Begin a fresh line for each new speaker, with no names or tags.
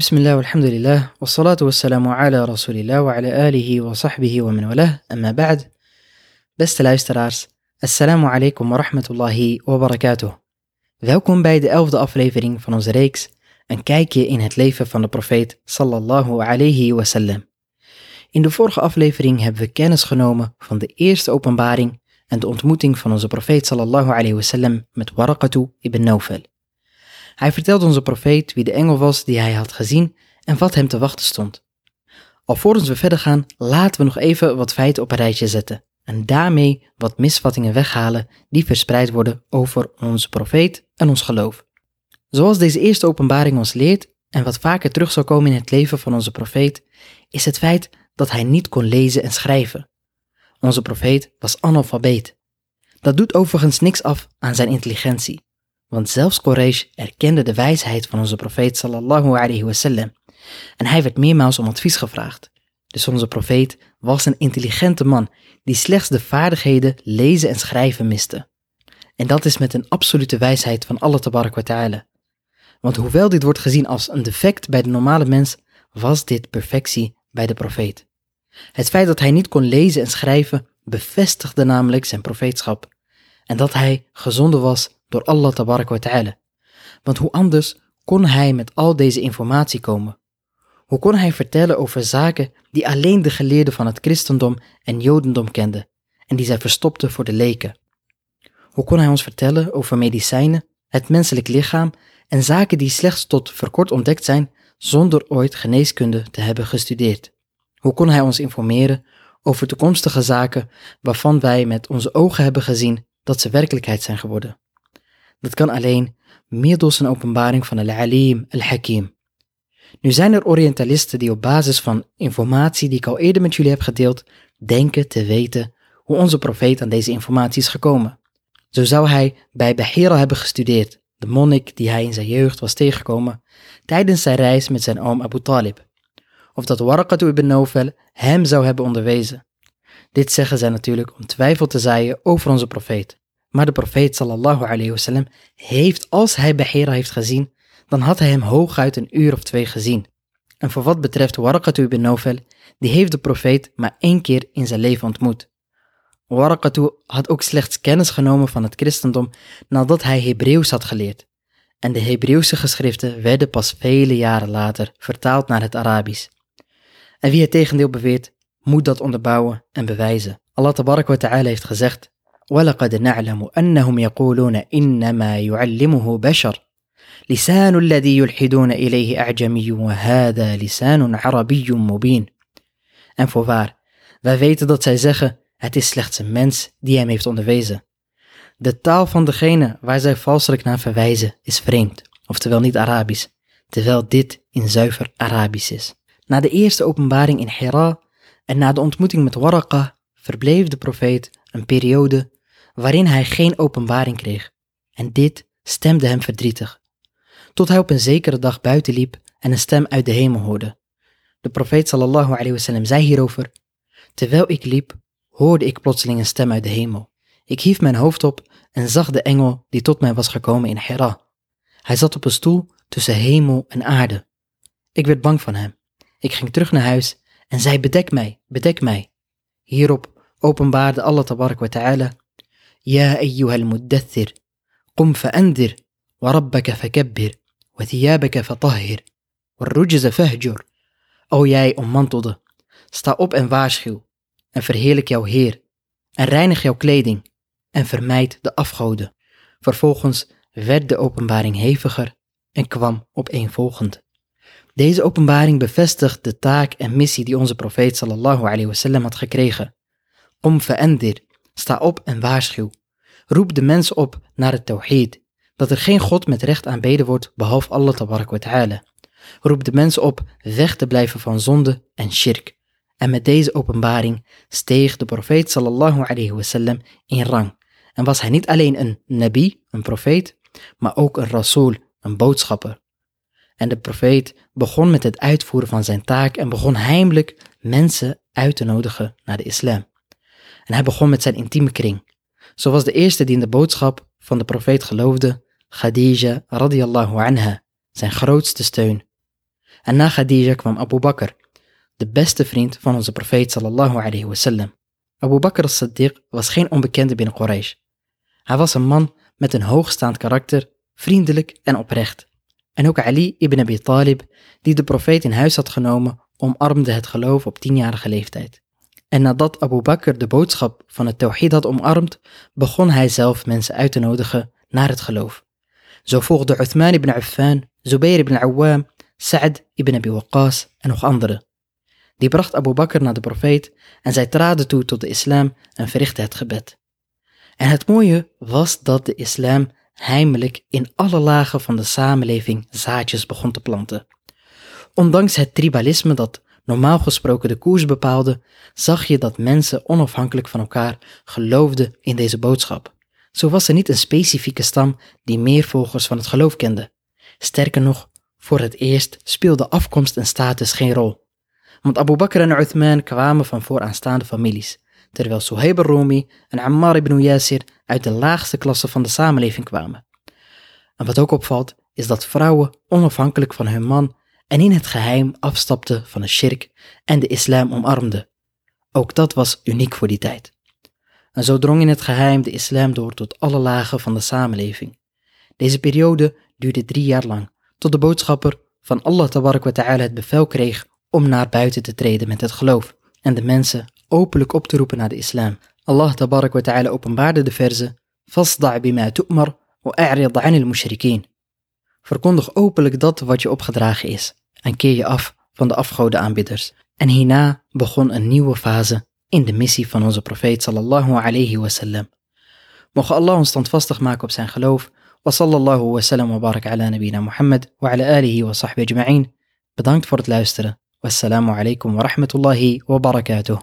Bismillah, alhamdulillah, wassalatu wassalamu ala rasulillah wa ala alihi wa sahbihi wa man walah, amma ba'd. Beste luisteraars, assalamu alaikum wa rahmatullahi wa barakatuh. Welkom bij de elfde aflevering van onze reeks Een kijkje in het leven van de profeet sallallahu alayhi wa sallam. In de vorige aflevering hebben we kennis genomen van de eerste openbaring en de ontmoeting van onze profeet sallallahu alayhi wa sallam met Waraqatu ibn Nawfal. Hij vertelde onze profeet wie de engel was die hij had gezien en wat hem te wachten stond. Alvorens we verder gaan, laten we nog even wat feiten op een rijtje zetten en daarmee wat misvattingen weghalen die verspreid worden over onze profeet en ons geloof. Zoals deze eerste openbaring ons leert en wat vaker terug zal komen in het leven van onze profeet, is het feit dat hij niet kon lezen en schrijven. Onze profeet was analfabeet. Dat doet overigens niks af aan zijn intelligentie. Want zelfs Quraysh erkende de wijsheid van onze profeet sallallahu alayhi wasallam. En hij werd meermaals om advies gevraagd. Dus onze profeet was een intelligente man die slechts de vaardigheden lezen en schrijven miste. En dat is met een absolute wijsheid van Allah tabarak wa ta'ala. Want hoewel dit wordt gezien als een defect bij de normale mens, was dit perfectie bij de profeet. Het feit dat hij niet kon lezen en schrijven bevestigde namelijk zijn profeetschap. En dat hij gezonden was door Allah tabarak wa ta'ala. Want hoe anders kon hij met al deze informatie komen? Hoe kon hij vertellen over zaken die alleen de geleerden van het christendom en jodendom kenden en die zij verstopten voor de leken? Hoe kon hij ons vertellen over medicijnen, het menselijk lichaam en zaken die slechts tot verkort ontdekt zijn zonder ooit geneeskunde te hebben gestudeerd? Hoe kon hij ons informeren over toekomstige zaken waarvan wij met onze ogen hebben gezien dat ze werkelijkheid zijn geworden? Dat kan alleen middels een openbaring van Al-Alim Al-Hakim. Nu zijn er Orientalisten die op basis van informatie die ik al eerder met jullie heb gedeeld, denken te weten hoe onze profeet aan deze informatie is gekomen. Zo zou hij bij Bahira hebben gestudeerd, de monnik die hij in zijn jeugd was tegengekomen tijdens zijn reis met zijn oom Abu Talib. Of dat Waraqatu ibn Nawfal hem zou hebben onderwezen. Dit zeggen zij natuurlijk om twijfel te zaaien over onze profeet. Maar de profeet sallallahu alayhi wasallam heeft, als hij Bahira heeft gezien, dan had hij hem hooguit een uur of twee gezien. En voor wat betreft Waraqatu ibn Nawfal, die heeft de profeet maar één keer in zijn leven ontmoet. Waraqatu had ook slechts kennis genomen van het christendom nadat hij Hebreeuws had geleerd. En de Hebreeuwse geschriften werden pas vele jaren later vertaald naar het Arabisch. En wie het tegendeel beweert, moet dat onderbouwen en bewijzen. Allah wa ta'ala heeft gezegd, وَلَقَدْ نَعْلَمُ أَنَّهُمْ يَقُولُونَ إِنَّمَا يُعَلِّمُهُ بَشَرٌ لسان الذي يلحدون إليه أعجمي وهذا لسان عربي مبين. En voorwaar, wij weten dat zij zeggen, het is slechts een mens die hem heeft onderwezen. De taal van degene waar zij valselijk naar verwijzen is vreemd, oftewel niet Arabisch, terwijl dit in zuiver Arabisch is. Na de eerste openbaring in Hira en na de ontmoeting met Waraqa verbleef de profeet een periode waarin hij geen openbaring kreeg. En dit stemde hem verdrietig. Tot hij op een zekere dag buiten liep en een stem uit de hemel hoorde. De profeet sallallahu alayhi wasallam zei hierover: Terwijl ik liep, hoorde ik plotseling een stem uit de hemel. Ik hief mijn hoofd op en zag de engel die tot mij was gekomen in Hira. Hij zat op een stoel tussen hemel en aarde. Ik werd bang van hem. Ik ging terug naar huis en zei: Bedek mij, bedek mij. Hierop openbaarde Allah ta'ala: Ja, fa'andir, wa rabbaka fakabbir, wa thiyabaka fatahhir, wa rujza fahjur. O jij ommantelde, sta op en waarschuw, en verheerlijk jouw Heer, en reinig jouw kleding, en vermijd de afgoden. Vervolgens werd de openbaring heviger en kwam opeenvolgend. Deze openbaring bevestigt de taak en missie die onze profeet sallallahu alayhi wasallam had gekregen. Om ve'endir, sta op en waarschuw. Roep de mensen op naar het tawhid, dat er geen God met recht aanbeden wordt behalve Allah tabarak wa ta'ala. Roep de mensen op weg te blijven van zonde en shirk. En met deze openbaring steeg de profeet sallallahu alayhi wasallam in rang. En was hij niet alleen een nabi, een profeet, maar ook een rasool, een boodschapper. En de profeet begon met het uitvoeren van zijn taak en begon heimelijk mensen uit te nodigen naar de islam. En hij begon met zijn intieme kring. Zo was de eerste die in de boodschap van de profeet geloofde, Khadija radiyallahu anha, zijn grootste steun. En na Khadija kwam Abu Bakr, de beste vriend van onze profeet sallallahu alayhi wasallam. Abu Bakr as-Siddiq was geen onbekende binnen Quraysh. Hij was een man met een hoogstaand karakter, vriendelijk en oprecht. En ook Ali ibn Abi Talib, die de profeet in huis had genomen, omarmde het geloof op tienjarige leeftijd. En nadat Abu Bakr de boodschap van het Tawhid had omarmd, begon hij zelf mensen uit te nodigen naar het geloof. Zo volgden Uthman ibn Affan, Zubair ibn Awam, Sa'd ibn Abi Waqqas en nog anderen. Die bracht Abu Bakr naar de profeet en zij traden toe tot de islam en verrichtten het gebed. En het mooie was dat de islam heimelijk in alle lagen van de samenleving zaadjes begon te planten. Ondanks het tribalisme dat normaal gesproken de koers bepaalde, zag je dat mensen onafhankelijk van elkaar geloofden in deze boodschap. Zo was er niet een specifieke stam die meer volgers van het geloof kende. Sterker nog, voor het eerst speelde afkomst en status geen rol. Want Abu Bakr en Uthman kwamen van vooraanstaande families, terwijl Suhaib al-Rumi en Ammar ibn Yasir uit de laagste klasse van de samenleving kwamen. En wat ook opvalt, is dat vrouwen onafhankelijk van hun man en in het geheim afstapten van de shirk en de islam omarmden. Ook dat was uniek voor die tijd. En zo drong in het geheim de islam door tot alle lagen van de samenleving. Deze periode duurde drie jaar lang, tot de boodschapper van Allah ta'ala het bevel kreeg om naar buiten te treden met het geloof en de mensen openlijk op te roepen naar de islam. Allah ta'ala openbaarde de verse Fasda' bima tu'mar wa a'rid 'anil mushrikeen. Verkondig openlijk dat wat je opgedragen is en keer je af van de afgodenaanbidders. En hierna begon een nieuwe fase in de missie van onze profeet sallallahu alayhi wasallam. Mogen Allah ons standvastig maken op zijn geloof. Wa sallallahu wasallam wa barak ala nabina Muhammad wa ala alihi wa sahbihi ajma'in. Bedankt voor het luisteren. Wassalamu alaikum wa rahmatullahi wa barakatuh.